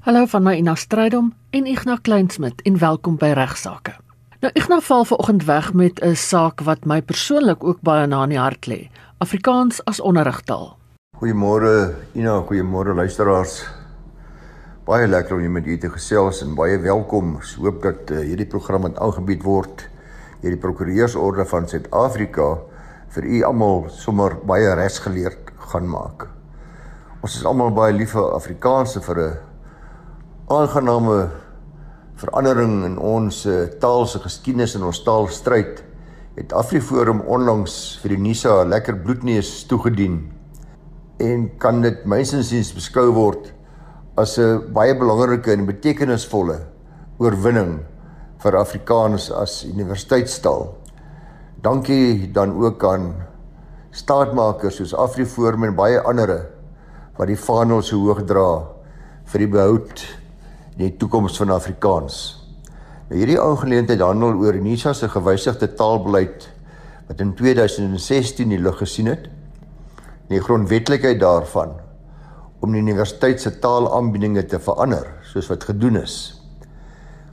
Hallo van my Ina Strydom en Ignas Kleinsmid en welkom by Regsake. Nou Ignas val vanoggend weg met 'n saak wat my persoonlik ook baie na in die hart lê. Afrikaans as onderrigtaal. Goeiemôre Ina, goeiemôre luisteraars. Baie lekker om met u te gesels en baie welkom. Ek hoop dat uh, hierdie program wat aangebied word deur die Prokureursorde van Suid-Afrika vir u almal sommer baie regsgeleerd gaan maak. Ons is almal baie lief vir Afrikaans en vir 'n aangename verandering in ons uh, taal se geskiedenis en ons taalstryd het Afriforum onlangs vir die NISA 'n lekker bloedneus toegedien en kan dit mynsinsiens beskou word as 'n baie belangrike en betekenisvolle oorwinning vir Afrikaans as universiteitstaal. Dankie dan ook aan staatmakers soos Afriforum en baie ander wat die vaandel so hoog dra vir die behoud die toekoms van Afrikaans. Nou hierdie aangeleentheid handel oor Unisa se gewysigde taalbeleid wat in 2016 die lig gesien het. Die grondwetlikheid daarvan om die universiteit se taalaanbiedinge te verander soos wat gedoen is.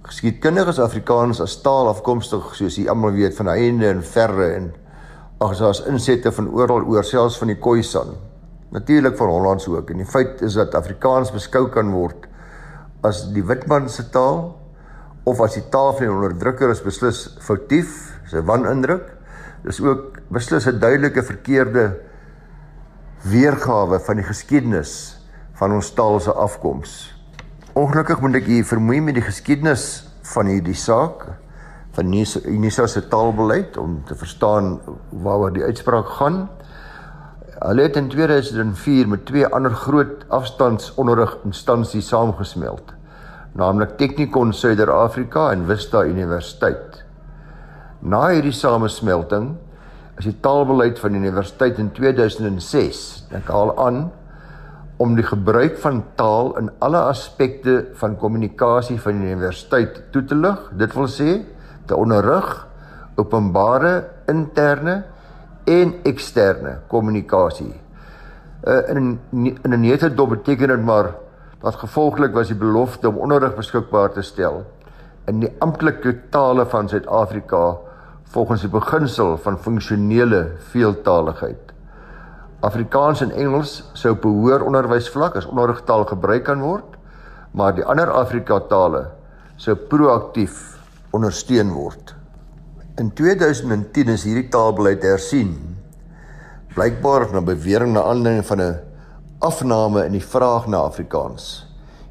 Geskiedkundiges Afrikaans as taal afkomstig soos jy almal weet van heinde en verre en ag as insette van oral oor selfs van die Khoisan natuurlik van Hollands ook en die feit is dat Afrikaans beskou kan word as die witman se taal of as die taal van die onderdrukker is beslis foutief, sy wanindruk. Dis ook beslis 'n duidelike verkeerde weergawe van die geskiedenis van ons taal se afkoms. Ongelukkig moet ek u vermoei met die geskiedenis van hierdie saak van Unisa se taalbeleid om te verstaan waaroor die uitspraak gaan. Hulle het in 2004 met twee ander groot afstandsonderriginstansies saamgesmelt, naamlik Technikon Suider-Afrika en Vista Universiteit. Na hierdie samesmelting is die taalbeleid van die universiteit in 2006, ek haal aan, om die gebruik van taal in alle aspekte van kommunikasie van die universiteit toe te lig, dit wil sê te onderrig openbare interne en eksterne kommunikasie. Uh, in in 'n neutedop beteken dit maar dat gevolglik was die belofte om onderrig beskikbaar te stel in die amptelike tale van Suid-Afrika volgens die beginsel van funksionele veeltaaligheid. Afrikaans en Engels sou op hoër onderwysvlak as onderrigtaal gebruik kan word, maar die ander Afrika tale sou proaktief ondersteun word. In 2010 is hierdie taalbeleid hersien. Blykbaar na bewering na aanleiding van 'n afname in die vraag na Afrikaans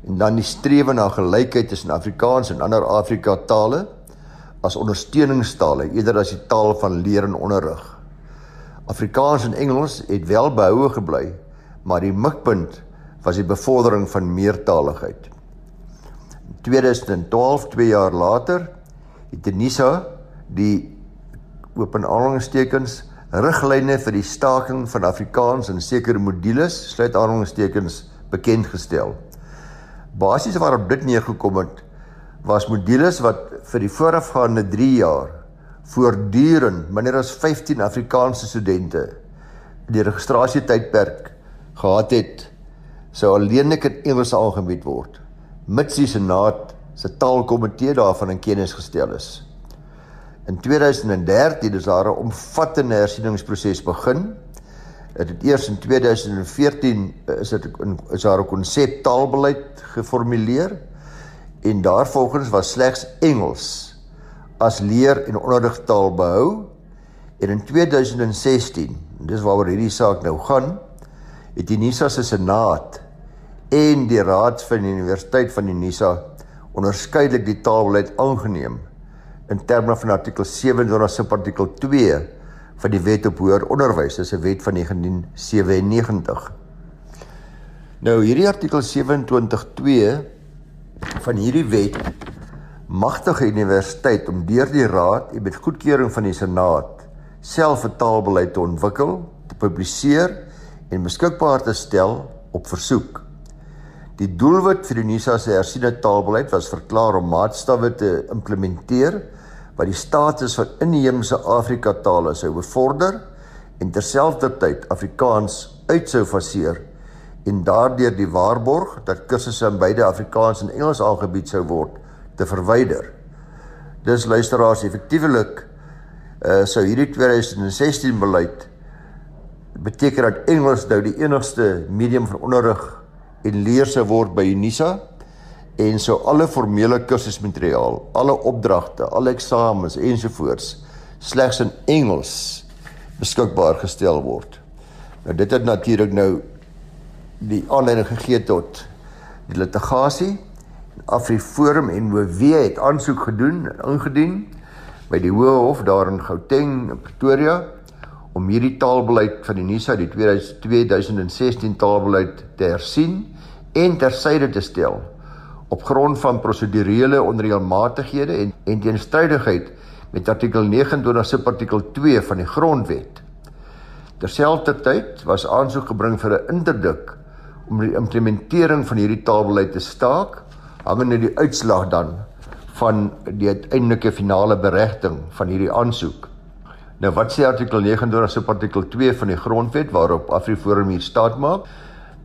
en dan die strewe na gelykheid tussen Afrikaans en ander Afrika tale as ondersteuningstale eerder as die taal van leer en onderrig. Afrikaans en Engels het wel behoue gebly, maar die mikpunt was die bevordering van meertaligheid. In 2012, 2 jaar later, het Denisa die open aanhalingstekens riglyne vir die staking van Afrikaans in sekere modules sluit aanhalingstekens bekend gestel. Basies waarop dit neergekom het was modules wat vir die voorafgaande 3 jaar voortdurend minder as 15 Afrikaanse studente die registrasie tydperk gehad het sou alleenlik in Engels aangebied word mits die senaat se taalkomitee daarvan in kennis gestel is. In 2013 is daar 'n omvattende hersieningsproses begin. Dit het eers in 2014 eh, is dit is daar 'n konsep taalbeleid geformuleer en daarvolgens was slegs Engels as leer en onderrigtaal behou en in 2016 dis waaroor hierdie saak nou gaan het die NISA se senaat en die raad van die universiteit van die NISA onderskeidelik die taalbeleid aangeneem in terme van artikel 27 subartikel 2 van die Wet op Hoër Onderwys, dis 'n wet van 1997. Nou hierdie artikel 27.2 van hierdie wet magtig die universiteit om deur die raad en met goedkeuring van die senaat self 'n taalbeleid te ontwikkel, te publiseer en beskikbaar te stel op versoek. Die doelwit vir die NISA se hersiene taalbeleid was verklaar om maatstawwe te implementeer wat die status van inheemse Afrika tale sou bevorder en terselfdertyd Afrikaans uit sou faseer en daardeur die waarborg dat kursusse in beide Afrikaans en Engels aangebied sou word te verwyder. Dis luisteraars effektiewelik uh sou hierdie 2016 beleid beteken dat Engels nou die enigste medium van onderrig en leer sou word by Unisa en sou alle formele kursusmateriaal, alle opdragte, alle eksamens ensovoorts slegs in Engels beskikbaar gestel word. Nou dit het natuurlik nou die aanleiding gegee tot die litigasie. AfriForum en WW het aansoek gedoen en ingedien by die Hoë Hof daar in Gauteng in Pretoria om hierdie taalbeleid van die NISA die 2016 taalbeleid te hersien en tersyde te stel op grond van prosedurele onreëlmatighede en en teenstrydigheid met artikel 29 subartikel 2 van die grondwet. Terselfdertyd was aansoek gebring vir 'n interdik om die implementering van hierdie taalbeleid te staak hangende die uitslag dan van die uiteindelike finale beregting van hierdie aansoek. Nou wat sê artikel 29 se artikel 2 van die grondwet waarop Afriforum hier staat maak?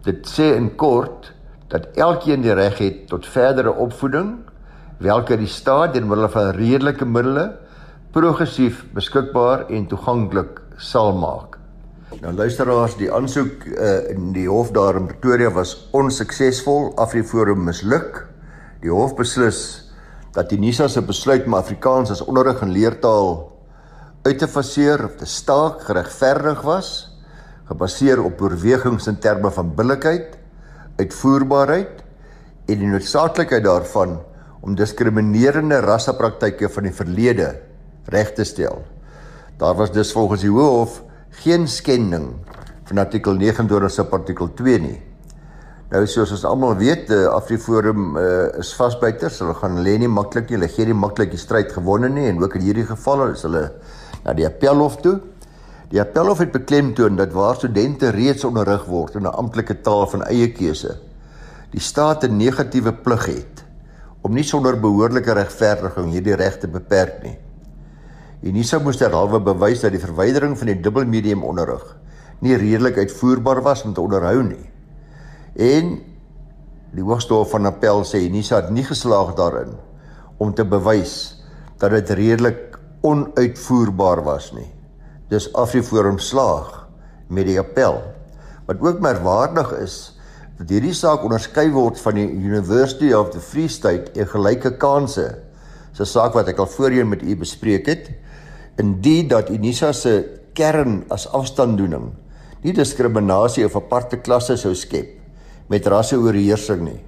Dit sê in kort dat elkeen die reg het tot verdere opvoeding welke die staat deur middel van redelike middele progressief beskikbaar en toeganklik sal maak. Nou luisteraars, die aansoek uh, in die hof daar in Pretoria was onsuksesvol. Afriforum misluk. Die hof beslis dat die NISA se besluit om Afrikaans as onderrig en leertaal uit te faseer of te staak geregverdig was, gebaseer op oorwegings in terme van billikheid uitvoerbaarheid en die noodsaaklikheid daarvan om diskriminerende rassepraktyke van die verlede reg te stel. Daar was dus volgens die Hof geen skending van artikel 29 se artikel 2 nie. Nou soos ons almal weet, die Afriforum uh, is vasbyters. Hulle gaan lê nie maklik nie. Hulle gee nie maklik die stryd gewonne nie en ook in hierdie geval is hulle na die appelhof toe. Die appelhof het beklemtoon dat waar studente reeds onderrig word in 'n amptelike taal van eie keuse, die staat 'n negatiewe plig het om nie sonder behoorlike regverdiging hierdie regte beperk nie. Unisa moes derhalwe bewys dat die verwydering van die dubbelmedium onderrig nie redelik uitvoerbaar was om te onderhou nie. En die Hoogste Hof van Appel sê Unisa het nie geslaag daarin om te bewys dat dit redelik onuitvoerbaar was nie dis Afriforum slaag met die appel. Wat ook merkwaardig is, dat hierdie saak onderskei word van die University of the Free State en gelyke kansse. 'n saak wat ek al voorheen met u bespreek het. Indien dat Unisa se kern as afstanddoening nie diskriminasie of aparte klasse sou skep met rasseoorheersing nie.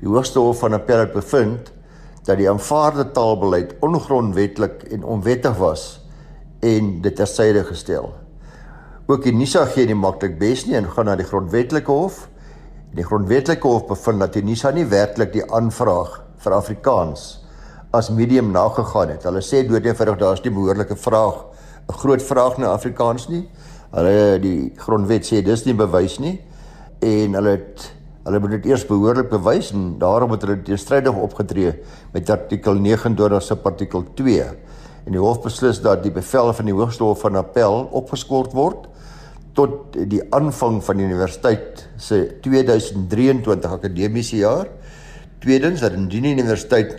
Die Hoogste Hof van Appel het bevind dat die aanvaarde taalbeleid ongrondwettig en onwettig was en dit tersyde gestel. Ook die Nisa gee nie maklik bes nie en gaan na die grondwetlike hof. Die grondwetlike hof bevind dat die Nisa nie werklik die aanvraag vir Afrikaans as medium nagegaan het. Hulle sê doodeenvoudig daar's nie behoorlike vraag, 'n groot vraag na Afrikaans nie. Hulle die grondwet sê dis nie bewys nie en hulle het hulle moet dit eers behoorlik bewys en daarom het hulle teenstrydig opgetree met artikel 29 se artikel 2 en die hof beslis dat die bevel van die Hoogste Hof van Appel opgeskort word tot die aanvang van die universiteit se 2023 akademiese jaar. Tweedens dat indien die universiteit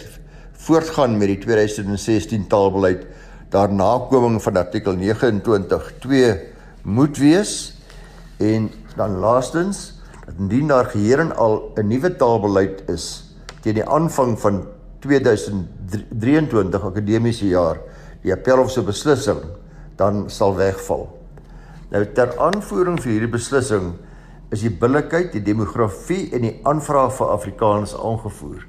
voortgaan met die 2016 taalbeleid daar nakoming van artikel 29.2 moet wees en dan laastens dat indien daar geheel en al 'n nuwe taalbeleid is teen die aanvang van 2023 akademiese jaar die appelhof se beslissing dan sal wegval. Nou ter aanvoering vir hierdie beslissing is die billikheid, die demografie en die aanvraag vir Afrikaans aangevoer.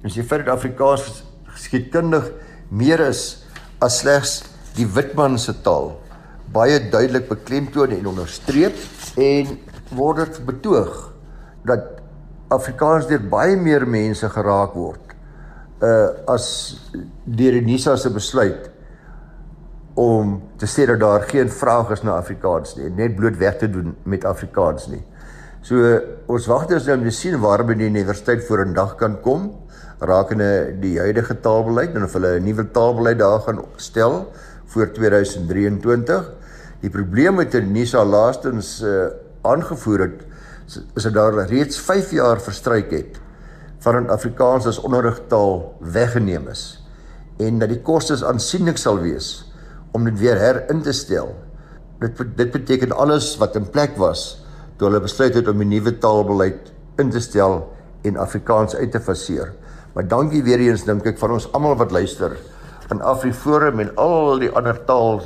En as jy vir Afrikaans geskiedkundig meer is as slegs die witman se taal baie duidelik beklemtoon en onderstreep en word dit betoog dat Afrikaans deur baie meer mense geraak word uh as deur die NISA se besluit om te sê dat daar geen vraag is na Afrikaans nie, net bloot weg te doen met Afrikaans nie. So ons wag dus om te sien waarom die universiteit voor 'n dag kan kom rakende die huidige taalbeleid en of hulle 'n nuwe taalbeleid daar gaan stel voor 2023. Die probleem met die NISA laastens uh, aangevoer het is dit daar reeds 5 jaar verstryk het vandat Afrikaans as onderrigtaal weggeneem is en dat die kostes aansienlik sal wees om dit weer herin te stel. Dit dit beteken alles wat in plek was toe hulle besluit het om 'n nuwe taalbeleid in te stel en Afrikaans uit te faseer. Maar dankie weer eens dink ek van ons almal wat luister van Afriforum en al die ander taal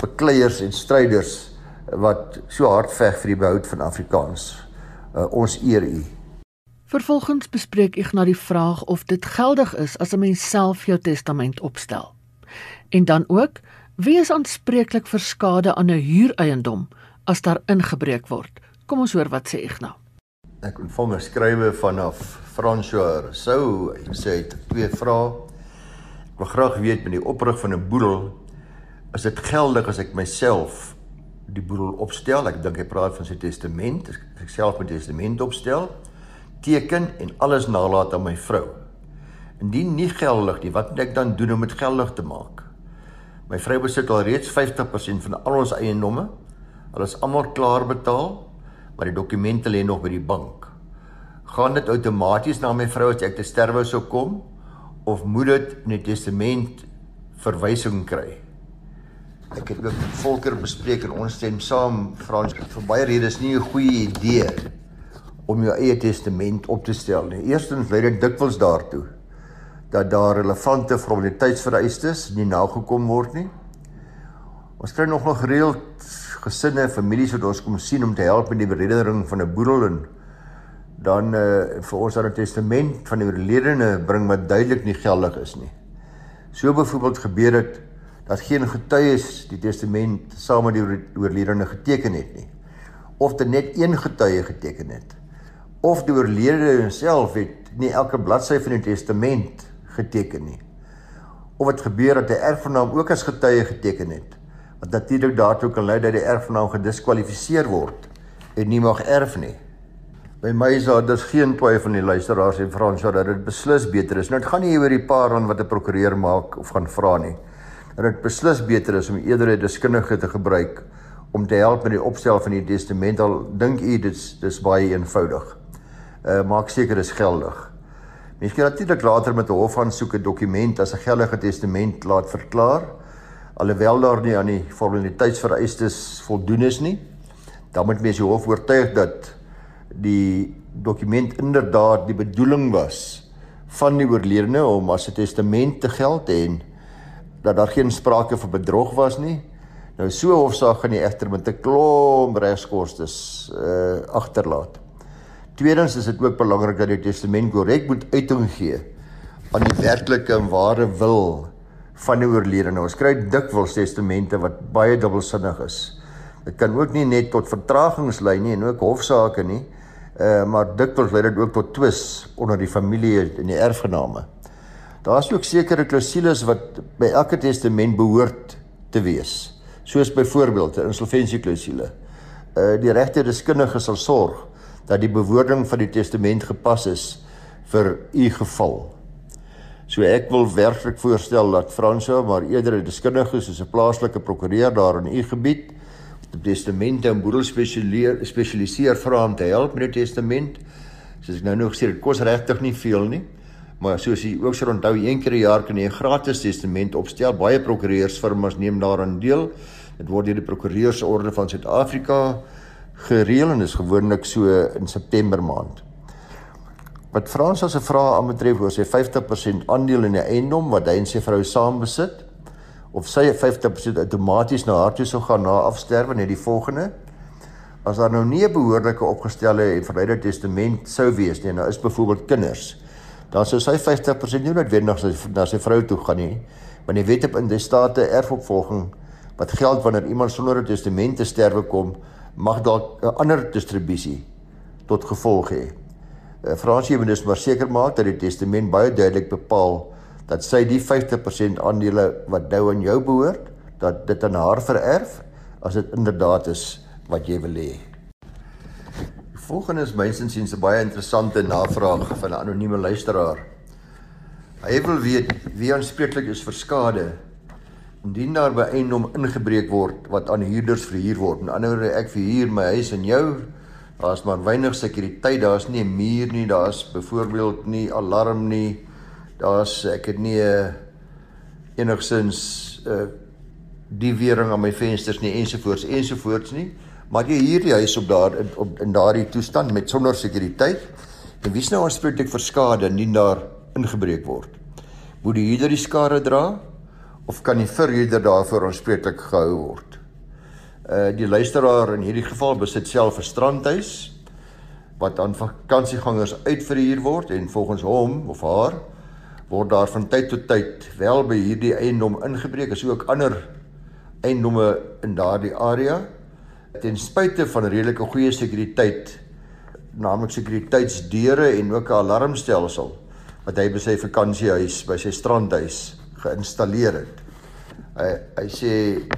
bekleiers en stryders wat so hard veg vir die behoud van Afrikaans. Uh, ons eer u. Vervolgens bespreek ek na die vraag of dit geldig is as 'n mens self jou testament opstel. En dan ook, wie is aanspreeklik vir skade aan 'n huureiendom as daar ingebreek word? Kom ons hoor wat sê Ignas. Ek ontvang 'n skrywe vanaf François Rousseau. Hy sê hy het twee vrae. Ek wil graag weet met die oprig van 'n boedel, is dit geldig as ek myself die boedel opstel? Ek dink hy praat van sy testament, as ek self my testament opstel teken en alles nalat aan my vrou. Indien nie geldig nie, wat moet ek dan doen om dit geldig te maak? My vrou besit al reeds 50% van al ons eiendomme. Hulle is almal klaar betaal, maar die dokumente lê nog by die bank. Gaan dit outomaties na my vrou as ek te sterwe sou kom of moet dit in die testament verwysing kry? Ek het ook met Volker bespreek en ons stem saam Frans vir baie redes nie 'n goeie idee om jou eie testament op te stel nie. Eerstens lei dit dikwels daartoe dat daar relevante formaliteitsvereistes nie nagekom word nie. Ons kry nog nog gereeld gesinne en families wat ons kom sien om te help met die bereddering van 'n boedel en dan uh, vir ons dan 'n testament van die oorledene bring wat duidelik nie geldig is nie. So byvoorbeeld gebeur dit dat geen getuies die testament saam met die oorledene geteken het nie of dit net een getuie geteken het of die oorledene self het nie elke bladsy van die testament geteken nie. Of dit gebeur dat 'n erfgenaam ook as getuie geteken het, wat natuurlik daartoe kan lei dat die erfgenaam gediskwalifiseer word en nie mag erf nie. By my is daar dus geen twyfel van die luisteraars en Frans dat dit beslis beter is. Nou dit gaan nie oor die paar wat 'n prokureur maak of gaan vra nie. Dat dit beslis beter is om eerder 'n deskundige te gebruik om te help met die opstel van die testament. Al dink u dit's dis baie eenvoudig uh, maak seker is geldig. Mens kan natuurlik later met 'n hof aansoek 'n dokument as 'n geldige testament laat verklaar alhoewel daar nie aan die formaliteitsvereistes voldoen is nie. Dan moet mens die hof oortuig dat die dokument inderdaad die bedoeling was van die oorledene om as 'n testament te geld en dat daar geen sprake van bedrog was nie. Nou so hofsaak gaan jy egter met 'n klomp regskoste uh agterlaat. Tweedens is dit ook belangrik dat die testament korrek moet uiting gee aan die werklike en ware wil van die oorledene. Ons kry dikwels testamente wat baie dubbelsinnig is. Dit kan ook nie net tot vertragings lei nie en ook hofsaake nie. Uh maar dikwels lei dit ook tot twis onder die familie en die erfgename. Daar's ook sekere klousules wat by elke testament behoort te wees. Soos byvoorbeeld 'n insolventieklausule. Uh die regte deskundige sal sorg dat die bewoording van die testament gepas is vir u geval. So ek wil werklik voorstel dat Franso maar eerder 'n deskundige soos 'n plaaslike prokureur daar in u gebied op testamente en boedel spesialiseer spesialiseer vra om te help met die testament. Soos ek nou nog gesê dit kos regtig nie veel nie. Maar soos jy ook sou onthou, een keer per jaar kan jy 'n gratis testament opstel. Baie prokureursfirmas neem daaraan deel. Dit word deur die Prokureursorde van Suid-Afrika gereël en is gewoonlik so in September maand. Wat Frans as 'n vraag aanbetref oor sy 50% aandeel in die eiendom wat hy en sy vrou saam besit of sy 50% outomaties na haar toe sou gaan na afsterwe net die volgende as daar nou nie 'n behoorlike opgestelde en verwyder testament sou wees nie nou is byvoorbeeld kinders dan sou sy 50% nie noodwendig na sy, na sy vrou toe gaan nie want die wet op in die state erfopvolging wat geld wanneer iemand sonder 'n testament te sterwe kom mag dalk 'n ander distribusie tot gevolg hê. Eh, Fransie moet dus maar seker maak dat die testament baie duidelik bepaal dat sy die 50% aandele wat nou aan jou behoort, dat dit aan haar vererf as dit inderdaad is wat jy wil hê. Die volgende is mynsins sien 'n baie interessante navraag van 'n anonieme luisteraar. Hy wil weet wie aanspreeklik is vir skade indien daar by eiendom ingebreek word wat aan huurders verhuur word. Met ander woorde, ek verhuur my huis aan jou. Daar's maar weinig sekuriteit, daar's nie 'n muur nie, daar's byvoorbeeld nie alarm nie. Daar's ek het nie 'n uh, enigsins 'n uh, die wering aan my vensters nie ensovoorts ensovoorts nie. Maar jy huur die huis op daar in op in daardie toestand met sonder sekuriteit. En wie's nou aanspreeklik vir skade indien daar ingebreek word? Moet die huurder die skade dra of kan die verhuurder daarvoor aanspreeklik gehou word? Uh die luisteraar in hierdie geval besit self 'n strandhuis wat aan vakansiegangers uitverhuur word en volgens hom of haar word daar van tyd tot tyd wel by hierdie eiendom ingebreek as ook ander eiendomme in daardie area ten spyte van redelike goeie sekuriteit naamlik sekuriteitsdeure en ook 'n alarmstelsel wat hy by sy vakansiehuis by sy strandhuis geïnstalleer het. Hy hy sê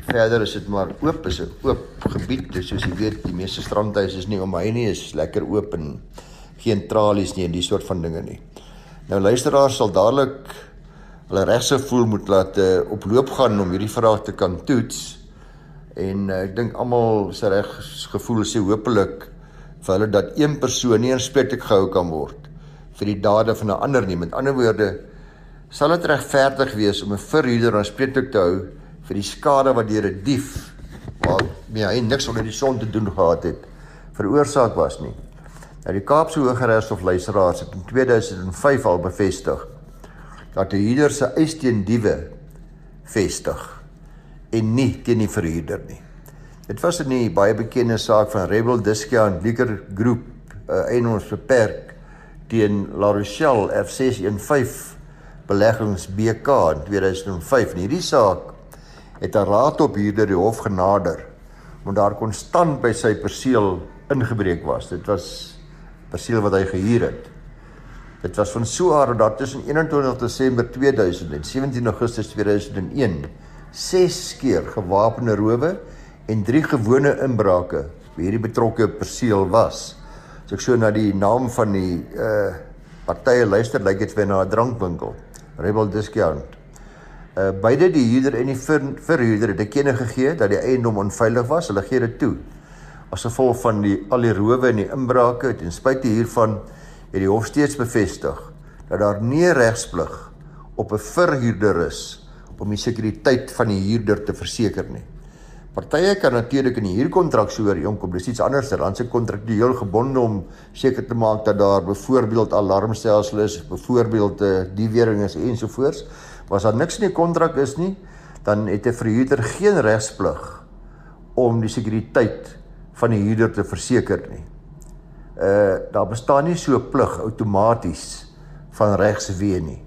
verder is dit maar oop, is 'n oop gebied, dis soos jy weet, die meeste strandhuise is nie om hy nie, is lekker oop en geen tralies nie en die soort van dinge nie. Nou luisteraars sal dadelik hulle regse voel moet laat uh, op loop gaan om hierdie vraag te kan toets. En uh, ek dink almal se reg gevoel sê hopelik vir hulle dat een persoon nie aanspreeklik gehou kan word vir die dade van 'n ander nie. Met ander woorde, sal dit regverdig wees om 'n verhuurder aanspreeklik te hou vir die skade wat deur 'n dief wat mee hy niks onder die son te doen gehad het veroorsaak was nie. Nou die Kaapse Hooggeregshof luisteraars het in 2005 al bevestig dat 'n huurder se eis teen diewe vestig en nie teen die verhuurder nie. Dit was die baie bekende saak van Rebel Discount Liquor Group, 'n uh, eenoors beperk teen La Rochelle F615 beleggings BK in 2005. In hierdie saak het 'n raad op huurder die hof genader omdat daar konstant by sy perseel ingebreek was. Dit was perseel wat hy gehuur het. Dit was van so aard dat tussen 21 Desember 2000 en 17 Augustus 2001 ses keer gewapende rowe en drie gewone inbrake by hierdie betrokke perseel was. As ek so na die naam van die uh partye luister, lyk dit vir na 'n drankwinkel. Rebel Discount. Uh beide die huurder en die ver, verhuurder het erkenning gegee dat die eiendom onveilig was. Hulle gee dit toe. As gevolg van die al die rowe en die inbrake ten spyte hiervan het die hof steeds bevestig dat daar nie regsplig op 'n verhuurder is om die sekuriteit van die huurder te verseker nie. Partye kan natuurlik in die huurkontrak so ooreenkom, dis iets anders, dan se kontraktueel gebonde om seker te maak dat daar byvoorbeeld alarmstelsels is, byvoorbeeld eh, die wering is ensovoorts. Maar as daar niks in die kontrak is nie, dan het 'n verhuurder geen regsplig om die sekuriteit van die huurder te verseker nie. Uh daar bestaan nie so 'n plig outomaties van regswee nie.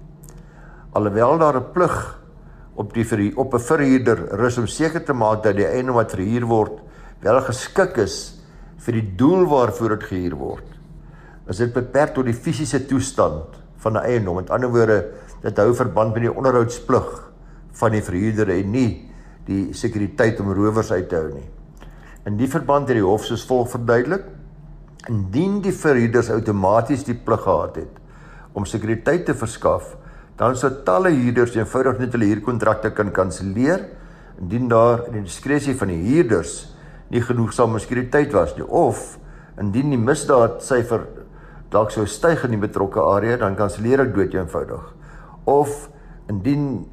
Alhoewel daar 'n plig op die vir op 'n verhuurder rus om seker te maak dat die eiendom wat verhuur word wel geskik is vir die doel waarvoor dit gehuur word. As dit beperk tot die fisiese toestand van 'n eiendom, met ander woorde, dit hou verband met die onderhoudsplig van die verhuurder en nie die sekuriteit om rowers uit te hou nie. In die verband het die hof soos volg verduidelik: Indien die verhuurders outomaties die plig gehad het om sekuriteit te verskaf, dan sou talle huurders eenvoudig net hulle huurkontrakte kan kanselleer indien daar in die diskresie van die huurders nie genoegsame sekuriteit was nie of indien die misdaad syfer dalk sou styg in die betrokke area dan kanselleer ek dood eenvoudig. Of indien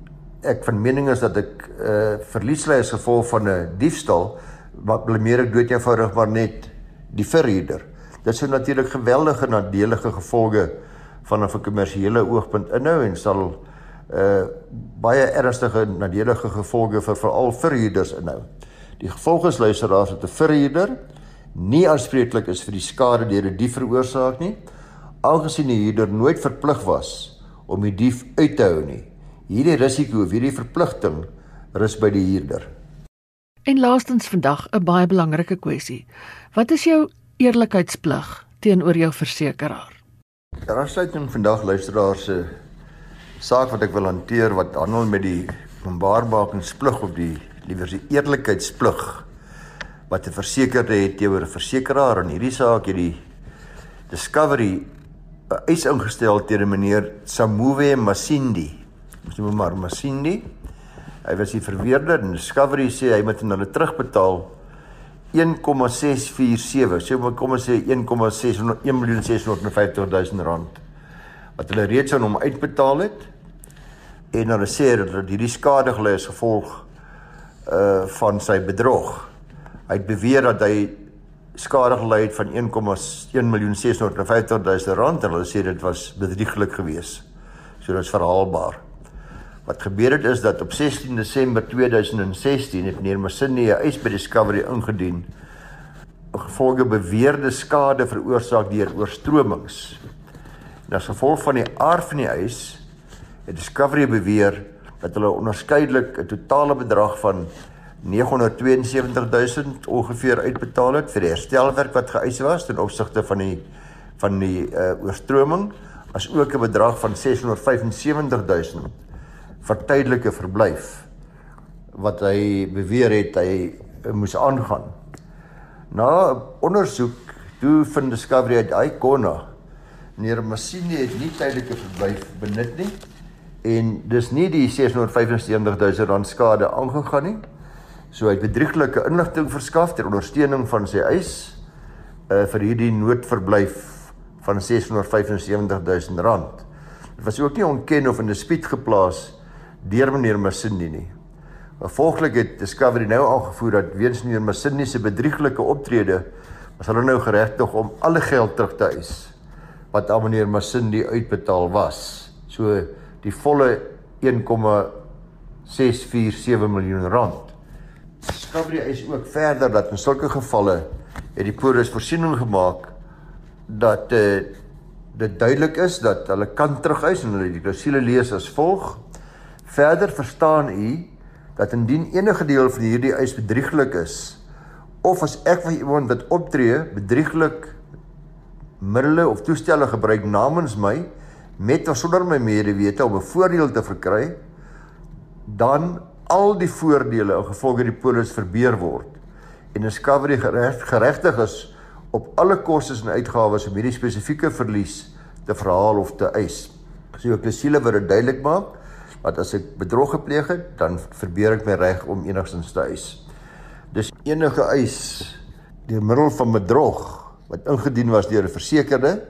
ek van mening is dat ek uh, verlies ly as gevolg van 'n diefstal wat blameer ek dood eenvoudig maar net die verhuurder. Dit sou natuurlik geweldige nadelige gevolge vanaf 'n kommersiële oogpunt inhou en sal uh baie ernstige nadelige gevolge vir veral verhuurders inhou. Die gevolg is luisteraars dat 'n verhuurder nie aanspreeklik is vir die skade deur 'n die dief veroorsaak nie, aangesien die huurder nooit verplig was om die dief uit te hou nie. Hierdie risiko of hierdie verpligting rus by die huurder. En laastens vandag 'n baie belangrike kwessie. Wat is jou eerlikheidsplig teenoor jou versekeraar? Daar ja, sluiting vandag luisteraars se saak wat ek wil hanteer wat handel met die openbaarmakingsplig of die liewer die eerlikheidsplig wat 'n versekerde het teenoor 'n versekeraar en hierdie saak het die Discovery eis ingestel teen meneer Samuwe Masindi. Ons noem hom maar Masindi. Hy was die verweerder en Discovery sê hy moet aan hulle terugbetaal 1,647, so kom ons sê 1,600 1.650.000 rand wat hulle reeds aan hom uitbetaal het en hulle sê dat hierdie skade gelei as gevolg uh van sy bedrog. Hy het beweer dat hy skade gelei het van 1,1.650.000 rand en hulle sê dit was bedrieglik geweest. So dit is verhaalbaar. Wat gebeur het is dat op 16 Desember 2016 het meneer Masini 'n eis by Discovery ingedien gevolge beweerde skade veroorsaak deur oorstromings. En as gevolg van die aard van die eis het Discovery beweer dat hulle onderskeidelik 'n totale bedrag van 972000 ongeveer uitbetaal het vir die herstelwerk wat geëis was ten opsigte van die van die uh, oorstroming as ook 'n bedrag van 675000 vir tydelike verblyf wat hy beweer het hy moes aangaan. Na ondersoek toe vind Discovery uit hy konna meneer Masini het nie tydelike verblyf benut nie en dis nie die 675000 rand skade aangegaan nie. So hy het bedrieglike inligting verskaf ter ondersteuning van sy eis uh vir hierdie noodverblyf van 675000 rand. Dit was ook nie ontken of in dispuut geplaas nie deur meneer Masindi nie. Gevolglik het Discovery nou aangevoer dat weens meneer Masindi se bedrieglike optrede was hulle nou geregtig om alle geld terug te eis wat aan meneer Masindi uitbetaal was. So die volle 1,647 miljoen rand. Discovery eis ook verder dat in sulke gevalle het die polis voorsiening gemaak dat uh, dit duidelik is dat hulle kan terugeis en hulle die klousule lees as volg Verder verstaan u dat indien enige deel van hierdie eis bedrieglik is of as ek van iemand wat optree bedrieglik middele of toestelle gebruik namens my met of sonder my medewete om 'n voordeel te verkry dan al die voordele in gevolge die polis verbeur word en discovery gereg, geregtig is op alle kostes en uitgawes om hierdie spesifieke verlies te verhaal of te eis. So ek wil siele wat dit duidelik maak wat as ek bedrog gepleeg het, dan verbeur ek my reg om enigstens te eis. Dis enige eis deur middel van bedrog wat ingedien was deur 'n versekerde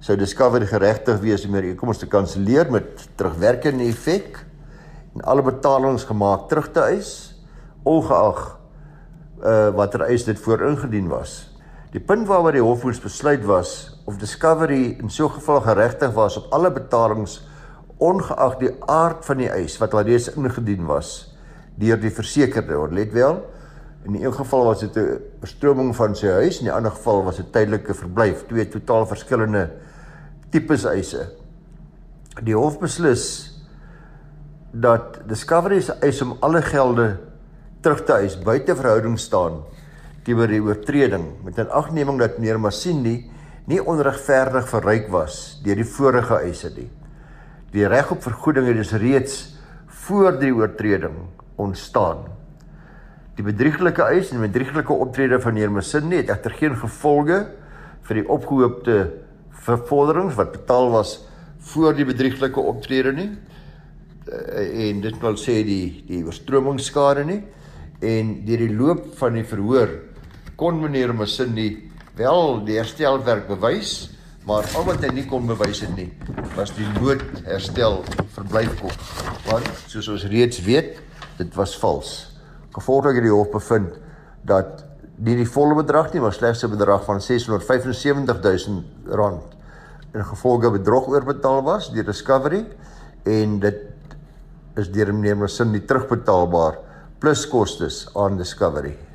sou Discovery geregtig wees om hierdie inkomste te kanselleer met terugwerkende effek en alle betalings gemaak terug te eis ongeag uh watter eis dit voor ingedien was. Die punt waaroor die hof moes besluit was of Discovery in so 'n geval geregtig was op alle betalings ongeag die aard van die eis wat alreeds ingedien was deur die versekerde. Let wel, in een geval was dit 'n verstroming van sy huis, in die ander geval was dit tydelike verblyf, twee totaal verskillende tipes eise. Die hof beslis dat Discovery se eis om alle gelde terug te eis buite verhouding staan teenoor die oortreding met 'n agneming dat meneer Masindi nie onregverdig verryk was deur die vorige eise nie. Die reg op vergoeding het dus reeds voor die oortreding ontstaan. Die bedrieglike eis en bedrieglike optrede van heer Masini het egter geen gevolge vir die opgehoopte vervorderings wat betaal was voor die bedrieglike optrede nie. Eh, en dit wil sê die die oorstromingsskade nie en deur die loop van die verhoor kon meneer Masini wel die herstelwerk bewys maar al wat hy nie kon bewys het nie was die noodherstel verblyfkop. Want soos ons reeds weet dit was vals. Gevolglik het die hof bevind dat nie die volle bedrag nie maar slegs 'n bedrag van 675000 rand in gevolge bedrog oorbetaal was deur Discovery en dit is deur meneer Masin nie terugbetaalbaar plus kostes aan Discovery